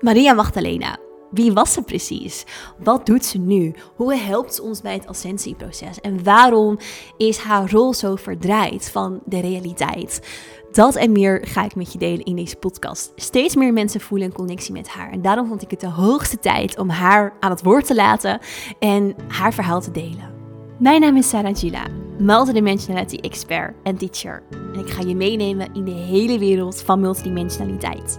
Maria Magdalena. Wie was ze precies? Wat doet ze nu? Hoe helpt ze ons bij het ascensieproces? En waarom is haar rol zo verdraaid van de realiteit? Dat en meer ga ik met je delen in deze podcast. Steeds meer mensen voelen een connectie met haar. En daarom vond ik het de hoogste tijd om haar aan het woord te laten en haar verhaal te delen. Mijn naam is Sarah Gila, multidimensionality expert en teacher. En ik ga je meenemen in de hele wereld van multidimensionaliteit.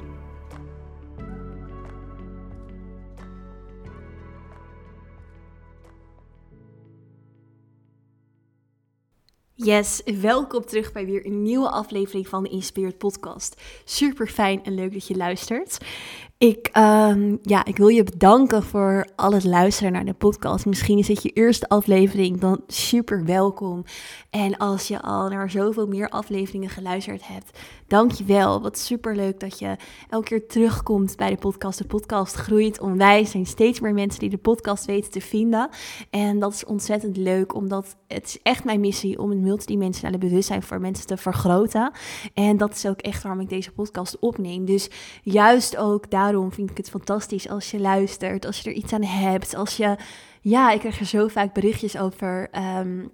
Yes, welkom terug bij weer een nieuwe aflevering van de Inspired Podcast. Super fijn en leuk dat je luistert. Ik, um, ja, ik wil je bedanken voor al het luisteren naar de podcast. Misschien is het je eerste aflevering, dan super welkom. En als je al naar zoveel meer afleveringen geluisterd hebt, dank je wel. Wat super leuk dat je elke keer terugkomt bij de podcast. De podcast groeit onwijs. Er zijn steeds meer mensen die de podcast weten te vinden. En dat is ontzettend leuk, omdat het is echt mijn missie om het multidimensionale bewustzijn voor mensen te vergroten. En dat is ook echt waarom ik deze podcast opneem. Dus juist ook daar daarom vind ik het fantastisch als je luistert, als je er iets aan hebt, als je... Ja, ik krijg er zo vaak berichtjes over... Um,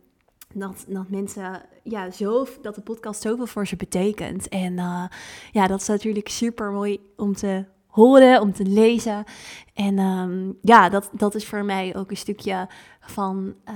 dat, dat mensen, ja, zo, dat de podcast zoveel voor ze betekent. En uh, ja, dat is natuurlijk super mooi om te horen, om te lezen. En um, ja, dat, dat is voor mij ook een stukje van. Uh,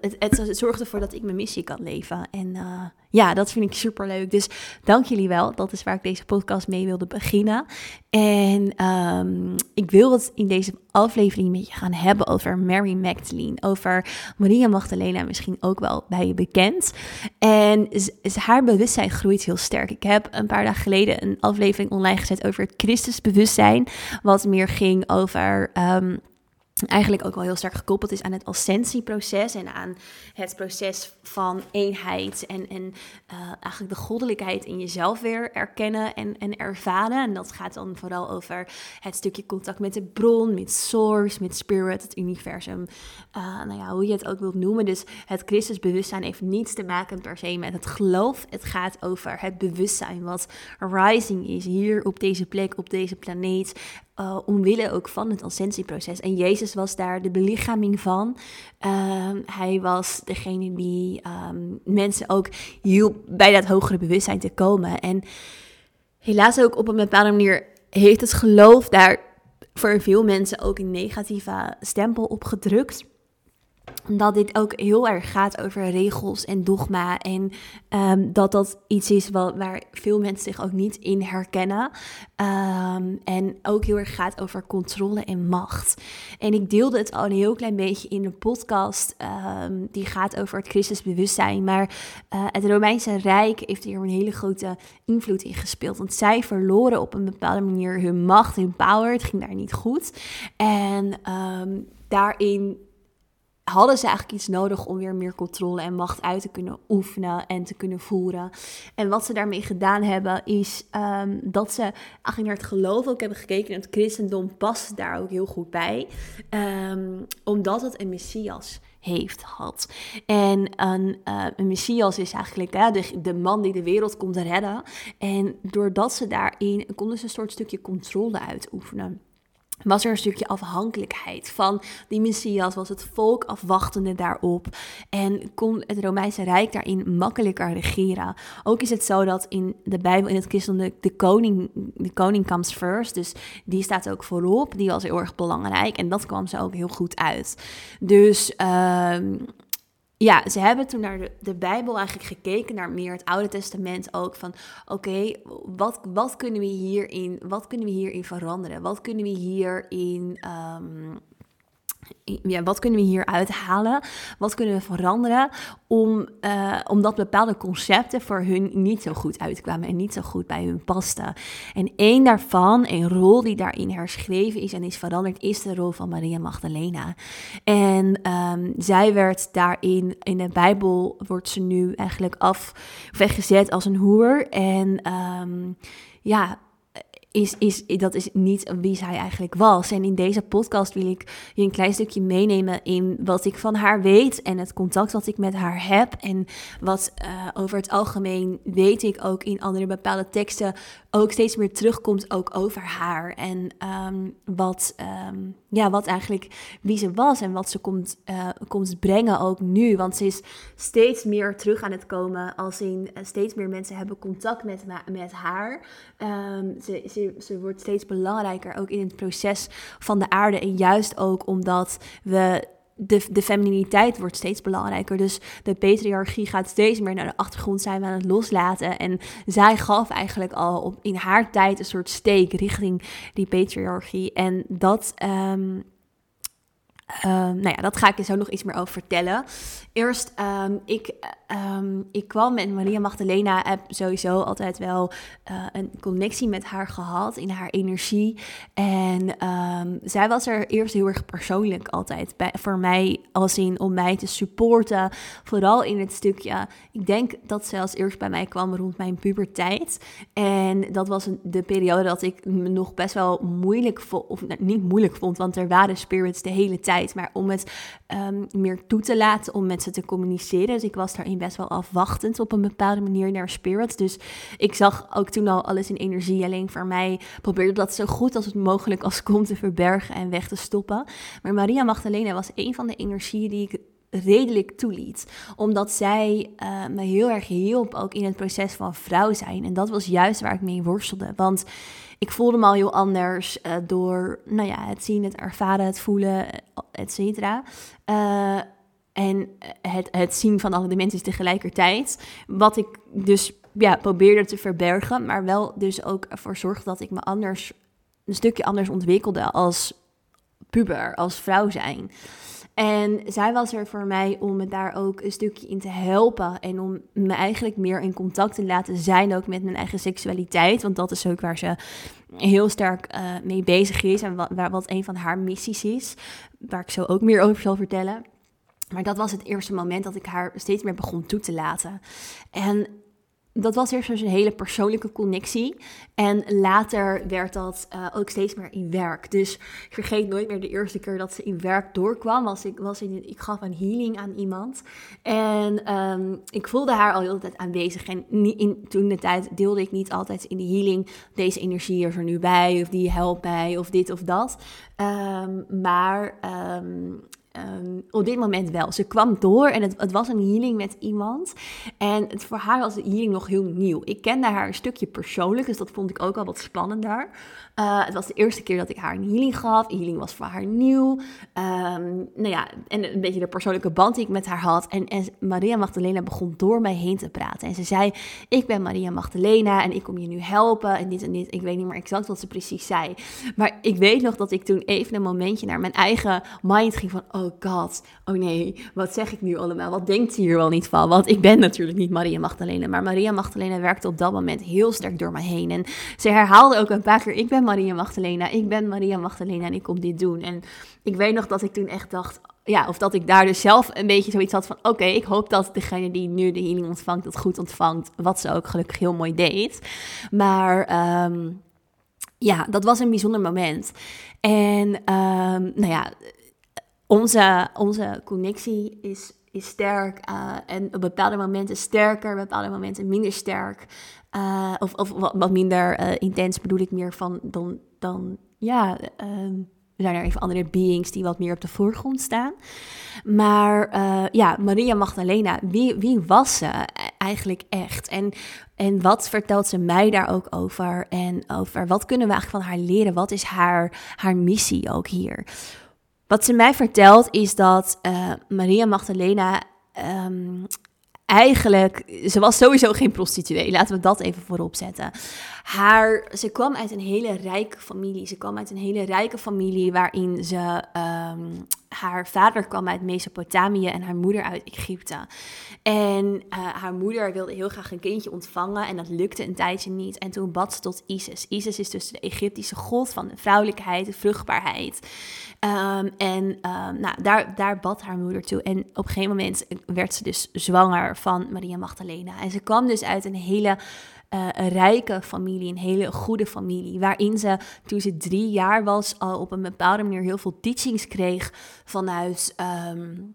het, het, zorgt ervoor dat ik mijn missie kan leven. En uh, ja, dat vind ik super leuk. Dus dank jullie wel. Dat is waar ik deze podcast mee wilde beginnen. En um, ik wil het in deze aflevering met je gaan hebben over Mary Magdalene. Over Maria Magdalena, misschien ook wel bij je bekend. En haar bewustzijn groeit heel sterk. Ik heb een paar dagen geleden een aflevering online gezet over het Christusbewustzijn. Wat meer ging over. Um, eigenlijk ook wel heel sterk gekoppeld is aan het ascensieproces en aan het proces van eenheid en, en uh, eigenlijk de goddelijkheid in jezelf weer erkennen en, en ervaren. En dat gaat dan vooral over het stukje contact met de bron, met source, met spirit, het universum, uh, nou ja, hoe je het ook wilt noemen. Dus het Christusbewustzijn heeft niets te maken per se met het geloof. Het gaat over het bewustzijn wat rising is hier op deze plek, op deze planeet, uh, omwille ook van het ascensieproces. En Jezus was daar de belichaming van. Uh, hij was degene die um, mensen ook hielp bij dat hogere bewustzijn te komen. En helaas ook op een bepaalde manier heeft het geloof daar voor veel mensen ook een negatieve stempel opgedrukt dat dit ook heel erg gaat over regels en dogma. En um, dat dat iets is wat, waar veel mensen zich ook niet in herkennen. Um, en ook heel erg gaat over controle en macht. En ik deelde het al een heel klein beetje in een podcast. Um, die gaat over het Christusbewustzijn. Maar uh, het Romeinse Rijk heeft hier een hele grote invloed in gespeeld. Want zij verloren op een bepaalde manier hun macht, hun power. Het ging daar niet goed. En daarin hadden ze eigenlijk iets nodig om weer meer controle en macht uit te kunnen oefenen en te kunnen voeren. En wat ze daarmee gedaan hebben, is um, dat ze eigenlijk naar het geloof ook hebben gekeken. En het christendom past daar ook heel goed bij, um, omdat het een messias heeft had. En een, uh, een messias is eigenlijk de, de man die de wereld komt redden. En doordat ze daarin konden ze een soort stukje controle uitoefenen was er een stukje afhankelijkheid van die Messias, was het volk afwachtende daarop en kon het Romeinse Rijk daarin makkelijker regeren. Ook is het zo dat in de Bijbel, in het christendom, de, koning, de koning comes first, dus die staat ook voorop, die was heel erg belangrijk en dat kwam ze ook heel goed uit. Dus... Uh, ja, ze hebben toen naar de, de, Bijbel eigenlijk gekeken, naar meer het Oude Testament ook. Van oké, wat, wat, kunnen we hierin, wat kunnen we hierin veranderen? Wat kunnen we hierin um, ja, wat kunnen we hier uithalen? Wat kunnen we veranderen? Om, uh, omdat bepaalde concepten voor hun niet zo goed uitkwamen en niet zo goed bij hun pasten. En één daarvan, een rol die daarin herschreven is en is veranderd, is de rol van Maria Magdalena. En um, zij werd daarin, in de Bijbel wordt ze nu eigenlijk af, weggezet als een hoer. En um, ja, is, is, dat is niet wie zij eigenlijk was. En in deze podcast wil ik je een klein stukje meenemen in wat ik van haar weet en het contact wat ik met haar heb. En wat uh, over het algemeen weet ik ook in andere bepaalde teksten ook steeds meer terugkomt ook over haar. En um, wat, um, ja, wat eigenlijk wie ze was en wat ze komt, uh, komt brengen ook nu. Want ze is steeds meer terug aan het komen als in uh, steeds meer mensen hebben contact met, met haar. Um, ze, ze wordt steeds belangrijker ook in het proces van de aarde. En juist ook omdat we de, de femininiteit wordt steeds belangrijker. Dus de patriarchie gaat steeds meer naar de achtergrond zijn we aan het loslaten. En zij gaf eigenlijk al op, in haar tijd een soort steek richting die patriarchie. En dat. Um, nou ja, dat ga ik je zo nog iets meer over vertellen. Eerst, um, ik, um, ik kwam met Maria Magdalena, heb sowieso altijd wel uh, een connectie met haar gehad in haar energie. En zij was er eerst heel erg persoonlijk altijd bij, voor mij, als in om mij te supporten. Vooral in het stukje, ik denk dat ze als eerst bij mij kwam rond mijn puberteit. En dat was de periode dat ik me nog best wel moeilijk vond, of nou, niet moeilijk vond, want er waren spirits de hele tijd. Maar om het meer toe te laten, om met ze te communiceren. Dus ik was daarin best wel afwachtend op een bepaalde manier naar spirits. Dus ik zag ook toen al alles in energie. Alleen voor mij probeerde dat zo goed als het mogelijk als kon te verbergen en weg te stoppen. Maar Maria Magdalena was een van de energieën die ik redelijk toeliet. Omdat zij uh, me heel erg hielp ook in het proces van vrouw zijn. En dat was juist waar ik mee worstelde. Want ik voelde me al heel anders uh, door nou ja, het zien, het ervaren, het voelen, et cetera. En het, het zien van alle dimensies tegelijkertijd. Wat ik dus ja, probeerde te verbergen, maar wel dus ook ervoor zorgde dat ik me anders, een stukje anders ontwikkelde als puber, als vrouw zijn. En zij was er voor mij om me daar ook een stukje in te helpen. En om me eigenlijk meer in contact te laten zijn ook met mijn eigen seksualiteit. Want dat is ook waar ze heel sterk uh, mee bezig is. En wat, wat een van haar missies is. Waar ik zo ook meer over zal vertellen. Maar dat was het eerste moment dat ik haar steeds meer begon toe te laten. En dat was eerst dus een hele persoonlijke connectie. En later werd dat uh, ook steeds meer in werk. Dus ik vergeet nooit meer de eerste keer dat ze in werk doorkwam. Was ik, was in, ik gaf een healing aan iemand. En um, ik voelde haar al heel de tijd aanwezig. En in, toen de tijd deelde ik niet altijd in die healing. Deze energie is er nu bij. Of die helpt mij. Of dit of dat. Um, maar um, Um, op dit moment wel. Ze kwam door en het, het, was een healing met iemand. En het, voor haar was de healing nog heel nieuw. Ik kende haar een stukje persoonlijk, dus dat vond ik ook al wat spannender. Uh, het was de eerste keer dat ik haar een healing gaf. Healing was voor haar nieuw. Um, nou ja, en een beetje de persoonlijke band die ik met haar had. En, en Maria Magdalena begon door mij heen te praten. En ze zei, ik ben Maria Magdalena en ik kom je nu helpen. En dit en dit. Ik weet niet meer exact wat ze precies zei. Maar ik weet nog dat ik toen even een momentje naar mijn eigen mind ging van... Oh god, oh nee, wat zeg ik nu allemaal? Wat denkt ze hier wel niet van? Want ik ben natuurlijk niet Maria Magdalena. Maar Maria Magdalena werkte op dat moment heel sterk door me heen. En ze herhaalde ook een paar keer, ik ben Maria Magdalena, ik ben Maria Magdalena en ik kom dit doen. En ik weet nog dat ik toen echt dacht, ja, of dat ik daar dus zelf een beetje zoiets had van: oké, ik hoop dat degene die nu de healing ontvangt, dat goed ontvangt. Wat ze ook gelukkig heel mooi deed. Maar um, ja, dat was een bijzonder moment. En um, nou ja, onze, onze connectie is, is sterk uh, en op bepaalde momenten sterker, op bepaalde momenten minder sterk. Uh, of, of wat, minder uh, intens bedoel ik meer van dan, dan ja, er zijn er even andere beings die wat meer op de voorgrond staan. Maar ja, Maria Magdalena, wie, wie was ze eigenlijk echt? En, en wat vertelt ze mij daar ook over? En over wat kunnen we eigenlijk van haar leren? Wat is haar, haar missie ook hier? Wat ze mij vertelt is dat uh, Maria Magdalena um, eigenlijk, ze was sowieso geen prostituee, laten we dat even voorop zetten. Haar, ze kwam uit een hele rijke familie. Ze kwam uit een hele rijke familie waarin ze um, haar vader kwam uit Mesopotamië en haar moeder uit Egypte. En uh, haar moeder wilde heel graag een kindje ontvangen en dat lukte een tijdje niet. En toen bad ze tot Isis. Isis is dus de Egyptische god van de vrouwelijkheid, de vruchtbaarheid. Um, en um, nou, daar, daar bad haar moeder toe. En op een gegeven moment werd ze dus zwanger van Maria Magdalena. En ze kwam dus uit een hele uh, een rijke familie, een hele goede familie. Waarin ze toen ze drie jaar was al op een bepaalde manier heel veel teachings kreeg vanuit. Um,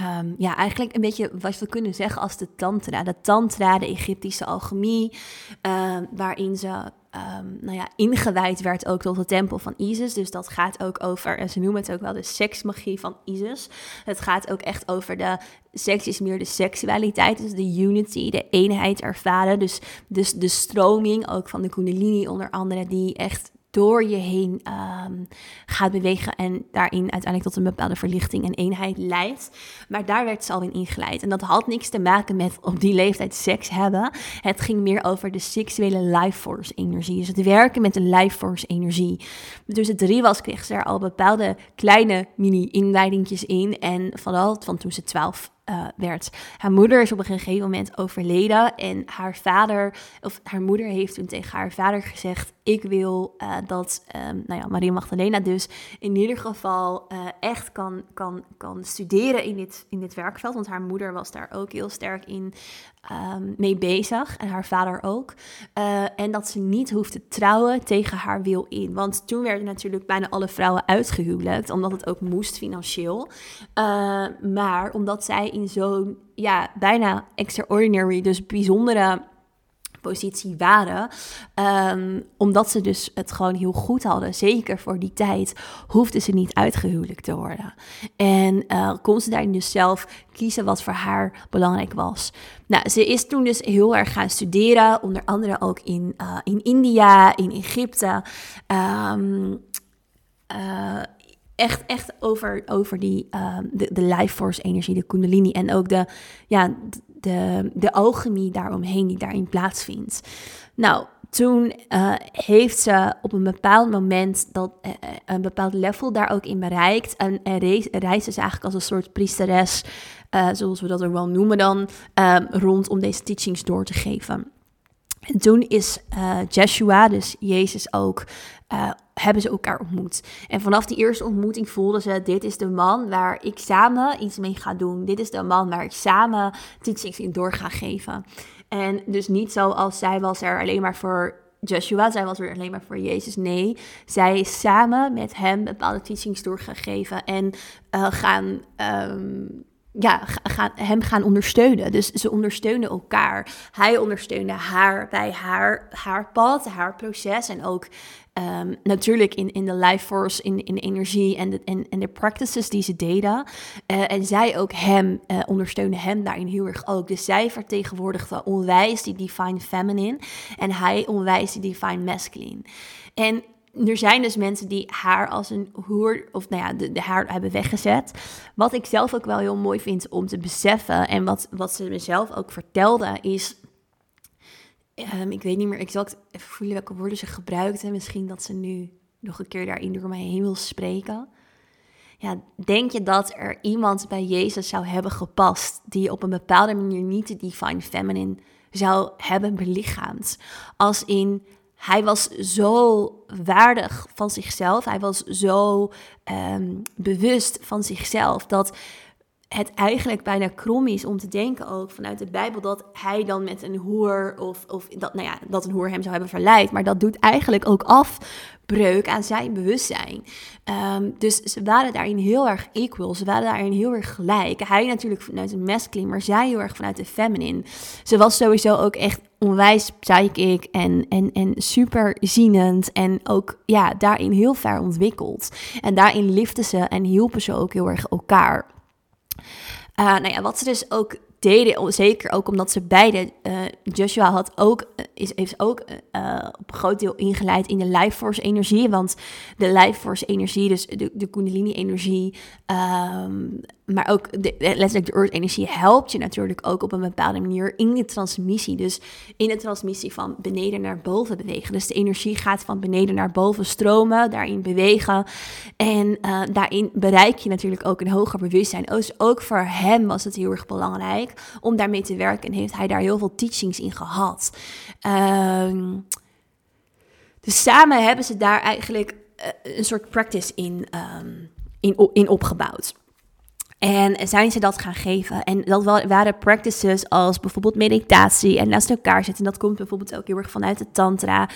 Um, ja, eigenlijk een beetje wat we kunnen zeggen als de tantra. De tantra, de Egyptische alchemie, uh, waarin ze um, nou ja, ingewijd werd ook tot de tempel van Isis. Dus dat gaat ook over, en ze noemen het ook wel de seksmagie van Isis. Het gaat ook echt over de, seks is meer de seksualiteit, dus de unity, de eenheid ervaren. Dus, dus de stroming ook van de kundalini onder andere, die echt door je heen um, gaat bewegen en daarin uiteindelijk tot een bepaalde verlichting en eenheid leidt. Maar daar werd ze al in ingeleid. En dat had niks te maken met op die leeftijd seks hebben. Het ging meer over de seksuele life force energie. Dus het werken met de life force energie. Toen ze drie was, kreeg ze er al bepaalde kleine mini-inleidingjes in. En vooral van toen ze twaalf uh, werd. Haar moeder is op een gegeven moment overleden en haar vader, of haar moeder heeft toen tegen haar vader gezegd: Ik wil uh, dat, um, nou ja, Maria Magdalena dus in ieder geval uh, echt kan, kan, kan studeren in dit, in dit werkveld. Want haar moeder was daar ook heel sterk in um, mee bezig en haar vader ook. en dat ze niet hoeft te trouwen tegen haar wil in. Want toen werden natuurlijk bijna alle vrouwen uitgehuwelijkt, omdat het ook moest financieel. maar omdat zij in zo'n ja, bijna extraordinary, dus bijzondere positie waren. Um, omdat ze dus het gewoon heel goed hadden. Zeker voor die tijd hoefden ze niet uitgehuwelijkt te worden. En uh, kon ze daarin dus zelf kiezen wat voor haar belangrijk was. Nou, ze is toen dus heel erg gaan studeren. Onder andere ook in, uh, in India, in Egypte. Um, uh, echt, echt over, over die, uh, de, de life force energie, de kundalini en ook de, ja, de, de alchemie daaromheen die daarin plaatsvindt. Nou, toen uh, heeft ze op een bepaald moment dat, uh, een bepaald level daar ook in bereikt. En, en reisde ze eigenlijk als een soort priesteres, zoals we dat er wel noemen dan, rond om deze teachings door te geven. En toen is Joshua, dus Jezus ook, hebben ze elkaar ontmoet. En vanaf die eerste ontmoeting voelden ze, dit is de man waar ik samen iets mee ga doen. Dit is de man waar ik samen teachings in door ga geven. En dus niet zoals zij was er alleen maar voor Joshua, zij was er alleen maar voor Jezus. Nee, zij is samen met hem bepaalde teachings doorgegeven en uh, gaan... Um, ja, gaan, hem gaan ondersteunen. Dus ze ondersteunen elkaar. Hij ondersteunde haar bij haar, haar pad, haar proces. En ook um, natuurlijk in, in de life force, in, in energie en de, en, en de practices die ze deden. Uh, en zij ook hem, uh, ondersteunen hem daarin heel erg ook. Dus zij vertegenwoordigde onwijs die divine feminine. En hij onwijs die divine masculine. En er zijn dus mensen die haar als een hoer, of nou ja, de, de, haar hebben weggezet. Wat ik zelf ook wel heel mooi vind om te beseffen. En wat, wat ze mezelf ook vertelde, is. Um, ik weet niet meer exact even voelen welke woorden ze gebruikte. Misschien dat ze nu nog een keer daarin door mij heen wil spreken. Ja, denk je dat er iemand bij Jezus zou hebben gepast die op een bepaalde manier niet de divine feminine zou hebben belichaamd? Als in hij was zo waardig van zichzelf. Hij was zo um, bewust van zichzelf dat het eigenlijk bijna krom is om te denken ook vanuit de Bijbel dat hij dan met een hoer of, of dat, nou ja, dat een hoer hem zou hebben verleid. Maar dat doet eigenlijk ook afbreuk aan zijn bewustzijn. Um, dus ze waren daarin heel erg equal. Ze waren daarin heel erg gelijk. Hij natuurlijk vanuit de masculine, maar zij heel erg vanuit de feminine. Ze was sowieso ook echt onwijs psychic en, en, en super zienend. En ook ja, daarin heel ver ontwikkeld. En daarin liften ze en hielpen ze ook heel erg elkaar. Uh, nou ja, wat ze dus ook deden, zeker ook omdat ze beide, uh, Joshua had ook, is, heeft ook op een groot deel ingeleid in de life force energie, want de life force energie, dus de, de kundalini energie, ehm, maar ook letterlijk de earth energie helpt je natuurlijk ook op een bepaalde manier in de transmissie. Dus in de transmissie van beneden naar boven bewegen. Dus de energie gaat van beneden naar boven stromen, daarin bewegen. En uh, daarin bereik je natuurlijk ook een hoger bewustzijn. Ook voor hem was het heel erg belangrijk om daarmee te werken. En heeft hij daar heel veel teachings in gehad. Uh, dus samen hebben ze daar eigenlijk uh, een soort practice in, um, in, in opgebouwd. En zijn ze dat gaan geven? En dat waren practices als bijvoorbeeld meditatie en naast elkaar zitten. En dat komt bijvoorbeeld ook heel erg vanuit de tantra.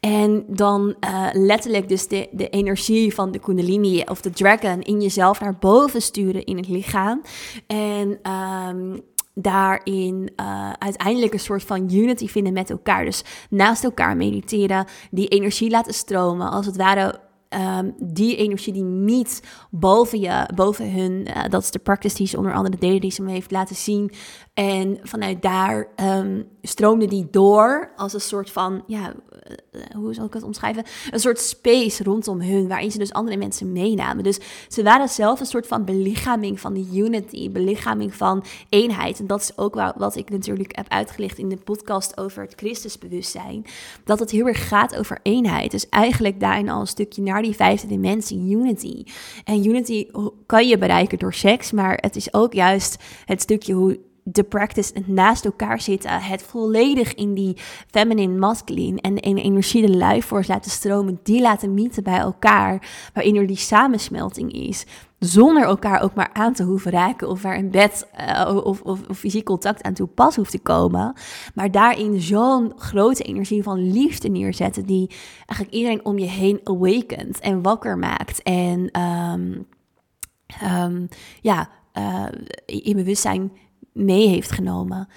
En dan uh, letterlijk dus de, de energie van de kundalini of de dragon in jezelf naar boven sturen in het lichaam. En... Um, daarin uh, uiteindelijk een soort van unity vinden met elkaar. Dus naast elkaar mediteren, die energie laten stromen, als het ware um, die energie die niet boven je, boven hun, uh, dat is de practice die ze onder andere deden, die ze me heeft laten zien. En vanuit daar um, stroomde die door als een soort van, ja, uh, hoe zal ik het omschrijven? Een soort space rondom hun, waarin ze dus andere mensen meenamen. Dus ze waren zelf een soort van belichaming van de unity, belichaming van eenheid. En dat is ook wat ik natuurlijk heb uitgelicht in de podcast over het Christusbewustzijn. Dat het heel erg gaat over eenheid. Dus eigenlijk daarin al een stukje naar die vijfde dimensie, unity. En unity kan je bereiken door seks, maar het is ook juist het stukje hoe de practice naast elkaar zitten. Het volledig in die feminine masculine en de energie, de life laten stromen. Die laten mieten bij elkaar. Waarin er die samensmelting is. Zonder elkaar ook maar aan te hoeven raken. Of waar in bed uh, of, of, of, fysiek contact aan toe pas hoeft te komen. Maar daarin zo'n grote energie van liefde neerzetten. Die eigenlijk iedereen om je heen awakent en wakker maakt. En um, um, ja, uh, in bewustzijn mee heeft genomen.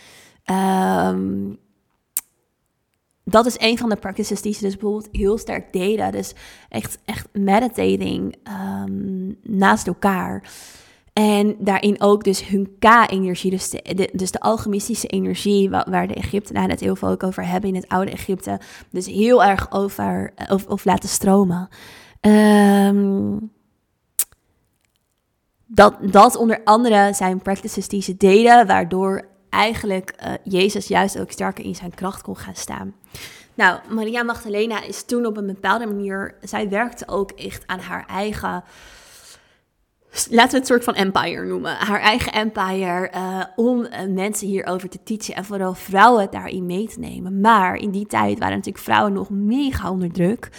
Um, dat is een van de practices die ze dus bijvoorbeeld heel sterk deden. Dus echt, echt meditating um, naast elkaar. En daarin ook dus hun K-energie, dus de, dus de alchemistische energie, waar de Egyptenaren het heel veel ook over hebben in het oude Egypte. Dus heel erg over, of, of laten stromen. Um, dat, dat onder andere zijn practices die ze deden, waardoor eigenlijk uh, Jezus juist ook sterker in zijn kracht kon gaan staan. Nou, Maria Magdalena is toen op een bepaalde manier, zij werkte ook echt aan haar eigen laten we het soort van empire noemen. Haar eigen empire uh, om uh, mensen hierover te teachen en vooral vrouwen daarin mee te nemen. Maar in die tijd waren natuurlijk vrouwen nog mega onder druk.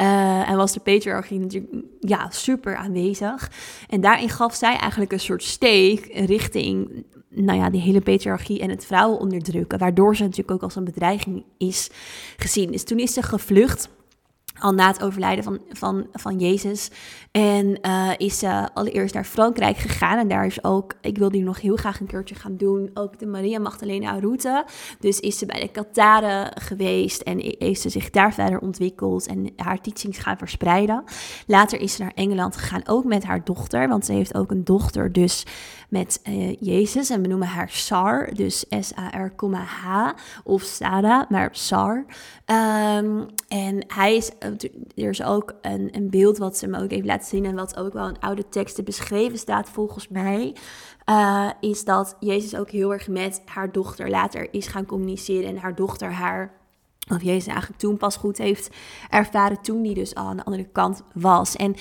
Uh, en was de patriarchie natuurlijk ja, super aanwezig. En daarin gaf zij eigenlijk een soort steek richting nou ja, die hele patriarchie en het vrouwen onderdrukken. Waardoor ze natuurlijk ook als een bedreiging is gezien. Dus toen is ze gevlucht al na het overlijden van, van, van Jezus. En uh, is ze allereerst naar Frankrijk gegaan. En daar is ook, ik wil die nog heel graag een keertje gaan doen, ook de Maria Magdalena route. Dus is ze bij de Kataren geweest en heeft ze zich daar verder ontwikkeld en haar teachings gaan verspreiden. Later is ze naar Engeland gegaan, ook met haar dochter, want ze heeft ook een dochter dus met uh, Jezus. En we noemen haar Sar, dus S-A-R, H of Sarah, maar Sar. Um, en hij is er is ook een, een beeld wat ze me ook heeft laten zien en wat ook wel in oude teksten beschreven staat volgens mij. Uh, is dat Jezus ook heel erg met haar dochter later is gaan communiceren en haar dochter haar of Jezus eigenlijk toen pas goed heeft ervaren toen die dus al aan de andere kant was. En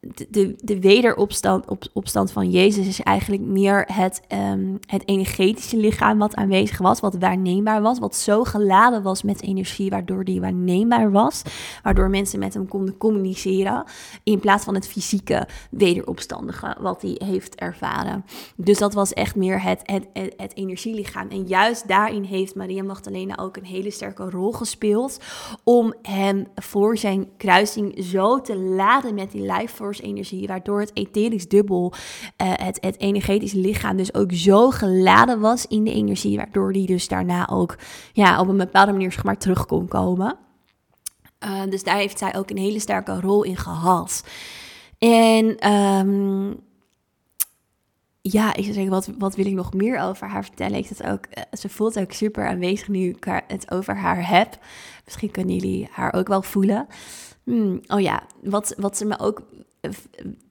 de, de wederopstand op, opstand van Jezus is eigenlijk meer het, um, het energetische lichaam wat aanwezig was, wat waarneembaar was, wat zo geladen was met energie, waardoor die waarneembaar was, waardoor mensen met hem konden communiceren, in plaats van het fysieke wederopstandige wat hij heeft ervaren. Dus dat was echt meer het, het, het, energielichaam. En juist daarin heeft Maria Magdalena ook een hele sterke rol gespeeld om hem voor zijn kruising zo te laden met die life energie, waardoor het etherisch dubbel, uh, het, het energetisch lichaam dus ook zo geladen was in de energie, waardoor die dus daarna ook ja, op een bepaalde manier zeg maar terug kon komen. Uh, dus daar heeft zij ook een hele sterke rol in gehad. En um, ja, ik zou zeggen, wat, wat wil ik nog meer over haar vertellen? Ik ook, eh, ze voelt ook super aanwezig nu ik het over haar heb. Misschien kunnen jullie haar ook wel voelen. Hmm, oh ja, wat, wat ze me ook eh,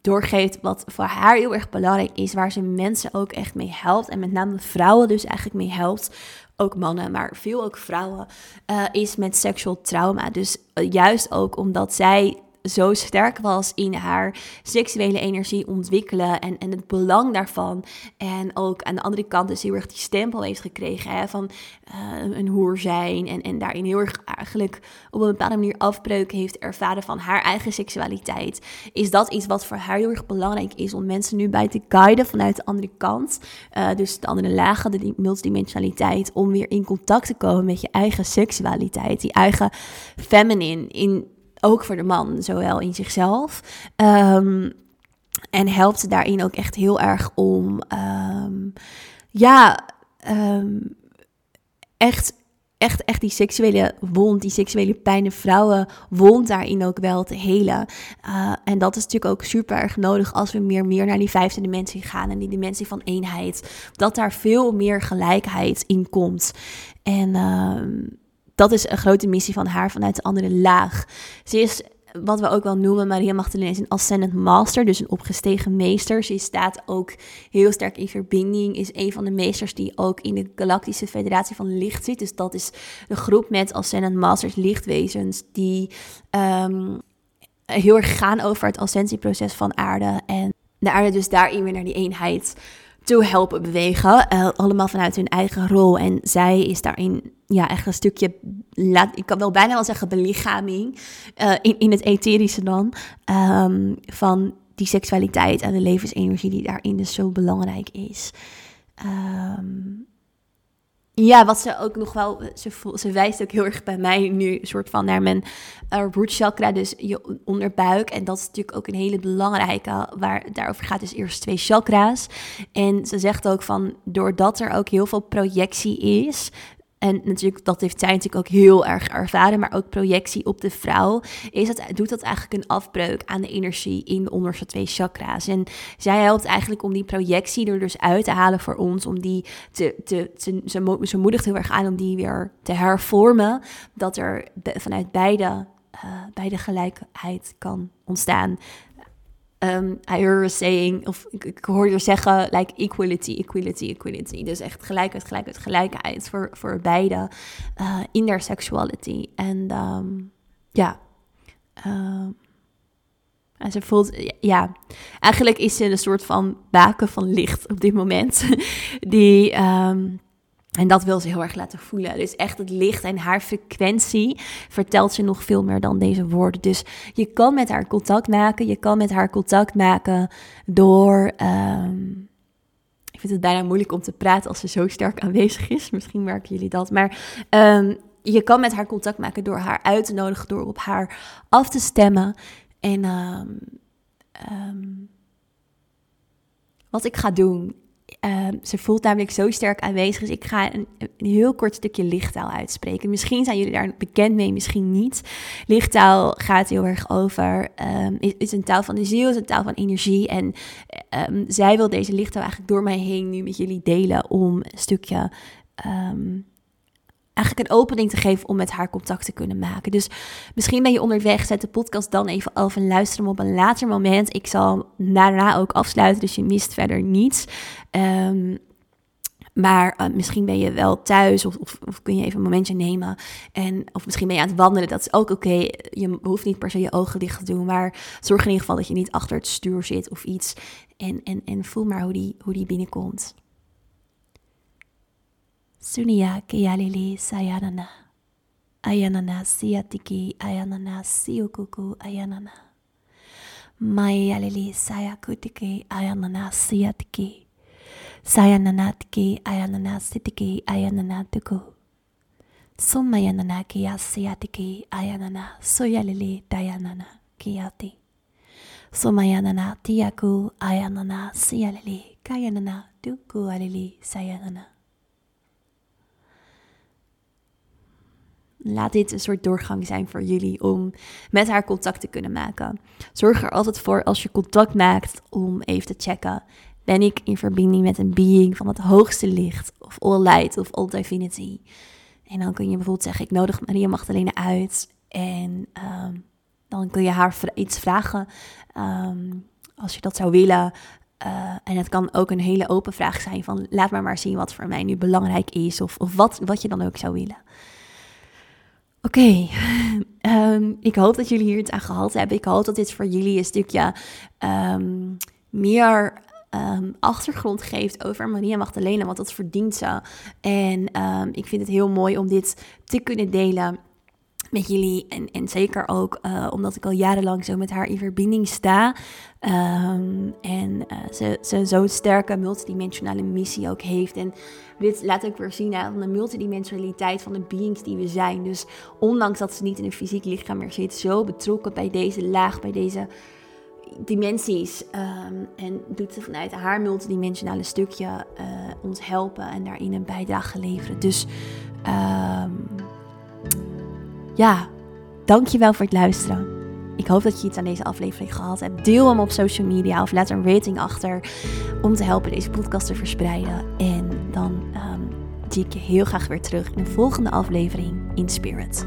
doorgeeft, wat voor haar heel erg belangrijk is, waar ze mensen ook echt mee helpt. En met name vrouwen dus eigenlijk mee helpt. Ook mannen, maar veel ook vrouwen, uh, is met seksual trauma. Dus juist ook omdat zij zo sterk was in haar seksuele energie ontwikkelen en, en het belang daarvan. En ook aan de andere kant dus heel erg die stempel heeft gekregen hè, van uh, een hoer zijn. En, en daarin heel erg eigenlijk op een bepaalde manier afbreuk heeft ervaren van haar eigen seksualiteit. Is dat iets wat voor haar heel erg belangrijk is om mensen nu bij te guiden vanuit de andere kant. Uh, dus de andere lagen, de multidimensionaliteit, om weer in contact te komen met je eigen seksualiteit. Die eigen feminine in ook voor de man, zowel in zichzelf. Um, en helpt daarin ook echt heel erg om, um, ja, um, echt, echt, echt die seksuele wond, die seksuele pijn in vrouwen wond daarin ook wel te helen. Uh, en dat is natuurlijk ook super erg nodig als we meer, meer naar die vijfde dimensie gaan en die dimensie van eenheid. Dat daar veel meer gelijkheid in komt. En dat is een grote missie van haar vanuit de andere laag. Ze is wat we ook wel noemen, Maria Magdalena is een ascendant master, dus een opgestegen meester. Ze staat ook heel sterk in verbinding, is een van de meesters die ook in de Galactische Federatie van Licht zit. Dus dat is de groep met ascendant masters, lichtwezens, die um, heel erg gaan over het ascensieproces van aarde. En de aarde dus daarin weer naar die eenheid toe helpen bewegen. Uh, allemaal vanuit hun eigen rol. En zij is daarin ja, echt een stukje, laat, ik kan wel bijna wel zeggen belichaming, uh, in, in het etherische dan, um, van die seksualiteit en de levensenergie die daarin dus zo belangrijk is. Ja, wat ze ook nog wel, ze, ze wijst ook heel erg bij mij nu soort van naar mijn uh, root chakra, dus je onderbuik. En dat is natuurlijk ook een hele belangrijke, waar daarover gaat dus eerst twee chakra's. En ze zegt ook van, doordat er ook heel veel projectie is, en natuurlijk, dat heeft zij natuurlijk ook heel erg ervaren, maar ook projectie op de vrouw. Is dat, doet dat eigenlijk een afbreuk aan de energie in de onderste twee chakra's. En zij helpt eigenlijk om die projectie er dus uit te halen voor ons. Om die te, te, ze, moedigt heel erg aan om die weer te hervormen. Dat er vanuit beide, uh, beide gelijkheid kan ontstaan. Um, I heard saying, of ik, hoorde zeggen, like equality, equality, equality. Dus echt gelijkheid, gelijkheid, gelijkheid voor, voor beide uh, in their sexuality. En um, ja, um, en ze voelt, ja, eigenlijk is ze een soort van baken van licht op dit moment. Die en dat wil ze heel erg laten voelen. Dus echt het licht en haar frequentie vertelt ze nog veel meer dan deze woorden. Dus je kan met haar contact maken. Je kan met haar contact maken door. Um, ik vind het bijna moeilijk om te praten als ze zo sterk aanwezig is. Misschien merken jullie dat. Maar um, je kan met haar contact maken door haar uit te nodigen, door op haar af te stemmen. En um, wat ik ga doen Ehm, ze voelt namelijk zo sterk aanwezig. Dus ik ga een, heel kort stukje lichttaal uitspreken. Misschien zijn jullie daar bekend mee, misschien niet. Lichttaal gaat heel erg over. Um, is, is, een taal van de ziel, is een taal van energie. En um, zij wil deze lichttaal eigenlijk door mij heen nu met jullie delen om een stukje eigenlijk een opening te geven om met haar contact te kunnen maken. Dus misschien ben je onderweg, zet de podcast dan even af en luister hem op een later moment. Ik zal daarna ook afsluiten, dus je mist verder niets. Um, maar uh, misschien ben je wel thuis of, of, kun je even een momentje nemen. En, of misschien ben je aan het wandelen. Dat is ook oké. Je hoeft niet per se je ogen dicht te doen. Maar zorg in ieder geval dat je niet achter het stuur zit of iets. En, en, en voel maar hoe die, hoe die binnenkomt. Sunia Kiyalili Sayanana. Ayanana Siatiki Ayanana Siukuku Ayanana. Mayalili Sayakutiki Ayanana Siatiki. Sayananatiki Ayanana Sitiki Ayanana Tuku. Sumayanana kia siatiki Ayanana Soyalili Dayanana Kiyati. Sumayanana Tiaku Ayanana Sialili Kayanana Tuku Alili Sayanana. Laat dit een soort doorgang zijn voor jullie om met haar contact te kunnen maken. Zorg er altijd voor als je contact maakt om even te checken. ben ik in verbinding met een being van het hoogste licht, of all light, of all divinity. En dan kun je bijvoorbeeld zeggen, ik nodig Maria Magdalena uit en ehm, dan kun je haar iets vragen ehm, als je dat zou willen. Uh, en het kan ook een hele open vraag zijn van laat maar maar zien wat voor mij nu belangrijk is of, of wat, wat je dan ook zou willen. Oké, ehm, ik hoop dat jullie hier het aan gehad hebben. Ik hoop dat dit voor jullie een stukje um, meer um, achtergrond geeft over Maria Magdalena, want dat verdient ze. En ik vind het heel mooi om dit te kunnen delen met jullie. En, en zeker ook uh, omdat ik al jarenlang zo met haar in verbinding sta. Um, en uh, ze, ze zo'n sterke multidimensionale missie ook heeft. En dit laat ook weer zien aan de multidimensionaliteit van de beings die we zijn. Dus ondanks dat ze niet in een fysiek lichaam meer zit, zo betrokken bij deze laag, bij deze dimensies. Um, en doet ze vanuit haar multidimensionale stukje uh, ons helpen en daarin een bijdrage leveren. Dus um, ja, dankjewel voor het luisteren. Ik hoop dat je iets aan deze aflevering gehad hebt. Deel hem op social media of laat een rating achter om te helpen deze podcast te verspreiden. En dan um, zie ik je heel graag weer terug in de volgende aflevering in Spirit.